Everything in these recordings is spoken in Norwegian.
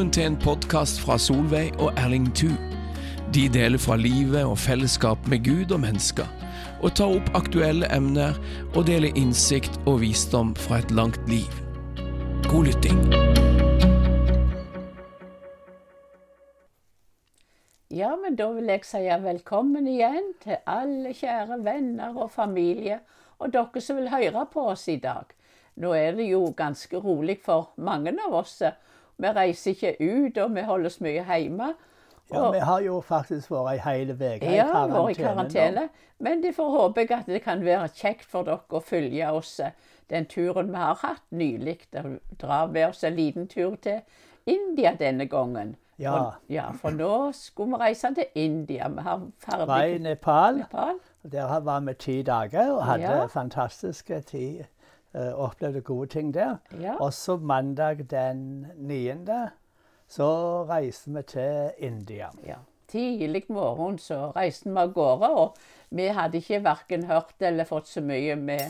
Velkommen til en podkast fra Solveig og Erling Thu. De deler fra livet og fellesskap med Gud og mennesker, og tar opp aktuelle emner og deler innsikt og visdom fra et langt liv. God lytting. Ja, men da vil jeg si velkommen igjen til alle kjære venner og familie, og dere som vil høre på oss i dag. Nå er det jo ganske rolig for mange av oss. Vi reiser ikke ut, og vi holder oss mye hjemme. Ja, Vi har jo faktisk vært ei hel uke i Ja, i karantene. Men det får håpe jeg at det kan være kjekt for dere å følge oss eh, den turen vi har hatt nylig. Dra med oss en liten tur til India denne gangen. Ja. For, ja, for nå skulle vi reise til India. Vi har Var i Nepal. Nepal. Der var vi ti dager og hadde Ja. fantastiske tid. Eh, opplevde gode ting der. Ja. Og så mandag den 9. så reiste vi til India. Ja. Tidlig morgen så reiste vi av gårde, og vi hadde ikke verken hørt eller fått så mye med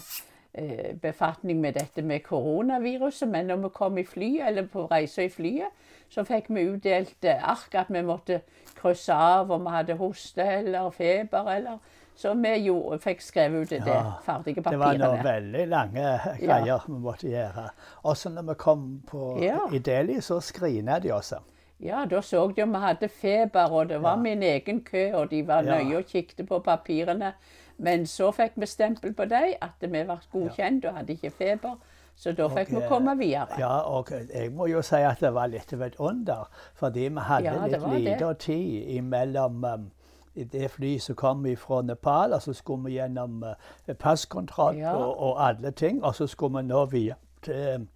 eh, befatning med dette med koronaviruset, men når vi kom i flyet, eller på reise i flyet, så fikk vi utdelt eh, ark at vi måtte krysse av om vi hadde hoste eller feber eller Så vi gjorde, fikk skrevet ut det Ja, ferdige Det var noen veldig lange greier vi måtte gjøre. Og så når vi kom på, Ja. i Delhi, så skrina de også. Ja, da så de om vi hadde feber, og det var Ja. min egen kø, og de var Ja. nøye og kikket på papirene. Men så fikk vi stempel på dem, at vi ble godkjent og hadde ikke feber. Så da fikk vi eh, komme videre. Ja, og jeg må jo si at det var litt av et under. Fordi vi hadde Ja, litt lite tid imellom um, det flyet som kom fra Nepal, og så skulle vi gjennom uh, passkontroll Ja. og, og alle ting. Og så skulle vi nå via til um,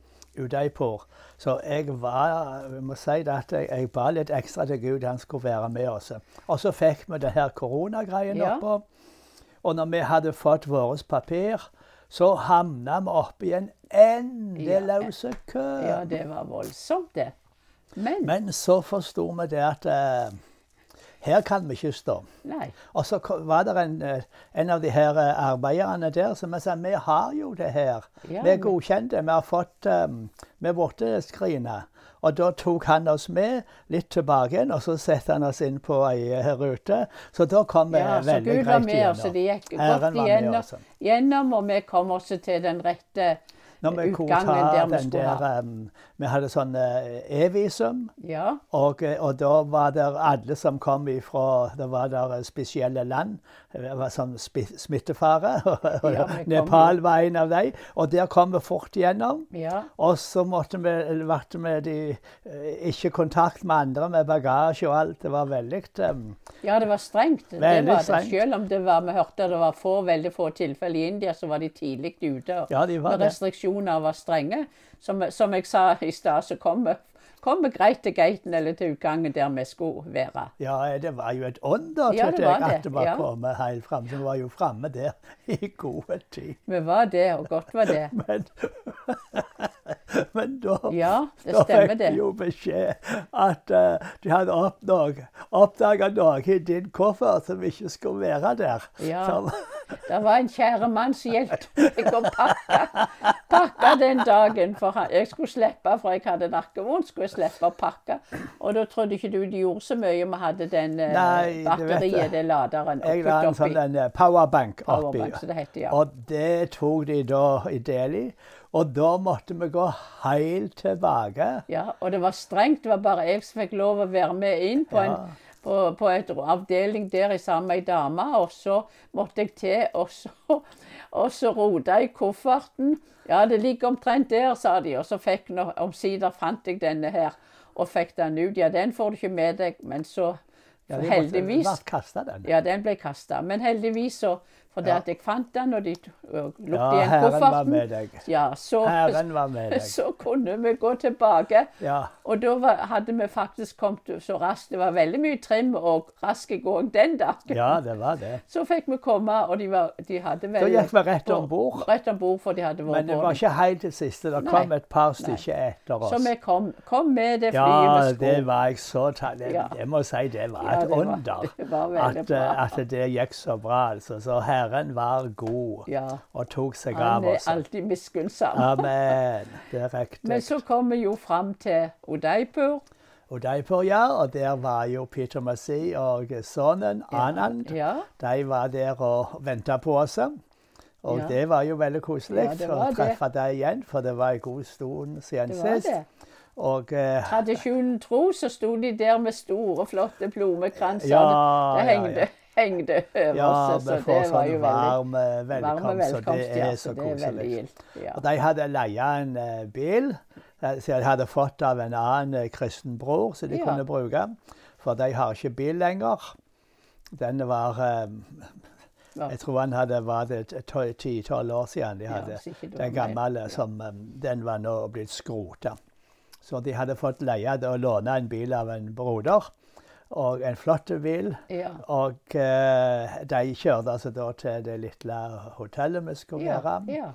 Udaipur. Så jeg var jeg må si at jeg, jeg ba litt ekstra til Gud han skulle være med oss. Og så fikk vi det her koronagreien Ja. oppå. Og når vi hadde fått vårt papir, så havna vi oppi en endeløs kø. Ja, det var voldsomt, det. Men, Men så forsto vi det at uh, her kan vi ikke stå. nei. Og så var det en, eh, en av de her eh, arbeiderne der som sa vi har jo det her. Ja, vi er godkjente. Vi har fått um, Vi er. Og da tok han oss med litt tilbake igjen, og så satte han oss inn på ei rute. Så da kom vi Ja, så Gud var med oss, det gikk godt igjennom, gjennom, og vi kom også til den rette Når vi utgangen der vi den der, ha. um, Vi hadde sånn eh, e-visum. Ja, Og, eh, og da var det alle som kom ifra Det var der spesielle land. Det var sånn smittefare. og Ja, kom Nepal var en av dem. Og der kom vi fort gjennom. ja. Og så måtte vi, ble vi de, ikke i kontakt med andre med bagasje og alt. Det var veldig um, Ja, det var strengt. det var var det. Selv om det var, vi hørte det var få, veldig få tilfeller i India, så var de tidlig ute. Ja, de var med det. Restriksjoner var strenge. Som, som jeg sa i stad, så kom vi, kom vi greit til gaten eller til utgangen der vi skulle være. Ja, det var jo et under Ja, det at det var ja. kommet helt fram. Vi var jo framme der i god tid. Vi var det, og godt var det. Men, men da Ja, det Da fikk vi jo beskjed at uh, de hadde oppdaga noe i din koffert som ikke skulle være der. Ja. Som, Det var en kjære mann som hjalp meg å pakke den dagen. For jeg skulle slippe, for jeg hadde nakkevondt, skulle slippe å pakke. Og da trodde ikke du de gjorde så mye om vi hadde den eh, Nei, batteriet, det laderen, jeg la en sånn en, eh, powerbank oppi. Powerbank, det heter, ja. Og det tok de da i Delhi. Og da måtte vi gå helt tilbake. Ja, og det var strengt. Det var bare jeg som fikk lov å være med inn på, en, Ja. På, på et avdeling der sammen med ei dame. Og så måtte jeg til, og så, og så rota jeg kofferten. Ja, det ligger omtrent der, sa de. Og så fikk nå, omsider fant jeg denne her og fikk den ut. Ja, den får du ikke med deg, men så Ja, de måtte- heldigvis kastet den. Ja, den ble kasta. Men heldigvis så fordi Ja. at jeg fant den, og de lukket Ja, igjen Herren kofferten, ja, så, Herren var med deg. så kunne vi gå tilbake. Ja. Og da var, hadde vi faktisk kommet så raskt. Det var veldig mye trim og rask gåing den dagen. ja, det var det. Så fikk vi komme, og de, var, de hadde vel Da gikk vi rett om bord. Rett om bord, for de hadde vært Men det var ikke helt det siste. Det Nei. kom et par stykker etter oss. Så vi kom, kom med det flyet Ja, vi skulle. det var jeg så takknemlig Jeg, må si det var Ja, et det var- under. det var at, eh, at det gikk så bra, altså. Så Herren var god Ja. og tok seg Han er oss. alltid miskunnsom. Amen. Det er riktig. Men så kom vi jo fram til Odeipur. Odeipur, ja. og der var jo Peter Massi og sønnen Anand. Ja. De var der og venta på oss. Og Ja. det var jo veldig koselig å treffe deg igjen, for det var en god stund siden Det var sist. det. Og eh, Tradisjonen tro, så sto de der med store, flotte blomekranser. Ja, det hengte. Hengte over ja, så vi det får var jo sånn varm eh, velkomst, så det er så koselig. Ja. Og de hadde leia en eh, bil eh, som de hadde fått av en annen kristen bror, som de Ja. kunne bruke. For de har ikke bil lenger. Den var. Jeg tror han hadde vært ti-tolv år siden de hadde ja, den gamle. Som Den var nå blitt skrota. Så de hadde fått leie og låne en bil av en broder. Og en flott bil. Ja. Og eh, de kjørte altså da til det lille hotellet vi skulle Ja, være. ja,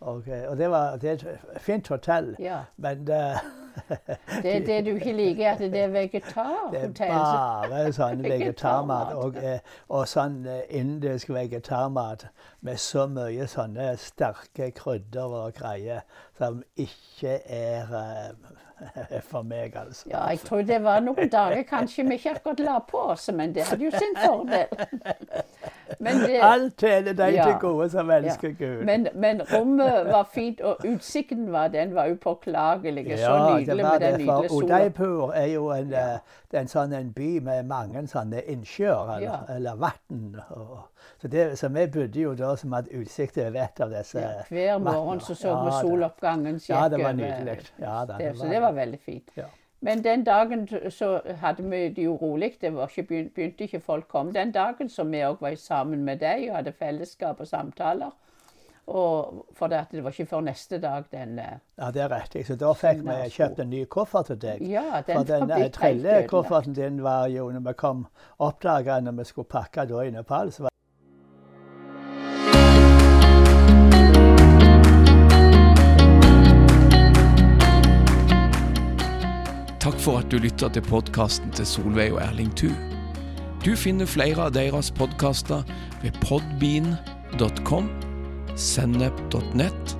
Og, eh, og det, var, det er et fint hotell. Men det, Det det du ikke liker, at det er det er bare sånn vegetarmat. Og, eh, og sånn eh, indisk vegetarmat med så mye sånne sterke krydder og greier som ikke er eh, for meg, altså. Ja, jeg tror det var noen dager kanskje vi ikke akkurat la på oss, men det hadde jo sin fordel. Det, Alt tjener de Ja. til gode som elsker Gud. men, men rommet var fint, og utsikten var, den var upåklagelig. Så nydelig med den nydelige sola. Udaipur er jo en, ja. er en sånn en by med mange sånne innsjøer, eller, Ja. eller vann. Så, det, så vi bodde jo da som hadde utsikt over et av disse Ja, hver morgen så så vi soloppgangen Ja, det var nydelig. Ja, da, det, så det var veldig fint. Men den dagen så hadde vi det jo rolig. Det var ikke begynte ikke folk komme. Den dagen som vi òg var sammen med deg og hadde fellesskap og samtaler. Og for det, at det var ikke før neste dag den eh, Ja, det er riktig. Så da fikk vi kjøpt en ny koffert til deg. Ja, den For den trillekofferten din var jo, når vi kom oppdaga når vi skulle pakke da i Nepal, så var Takk for at du lytter til podkasten til Solveig og Erling Thu. Du finner flere av deres podkaster ved podbean.com, sennep.nett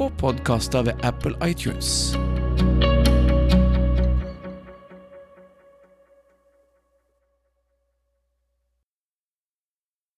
og podkaster ved Apple iTunes.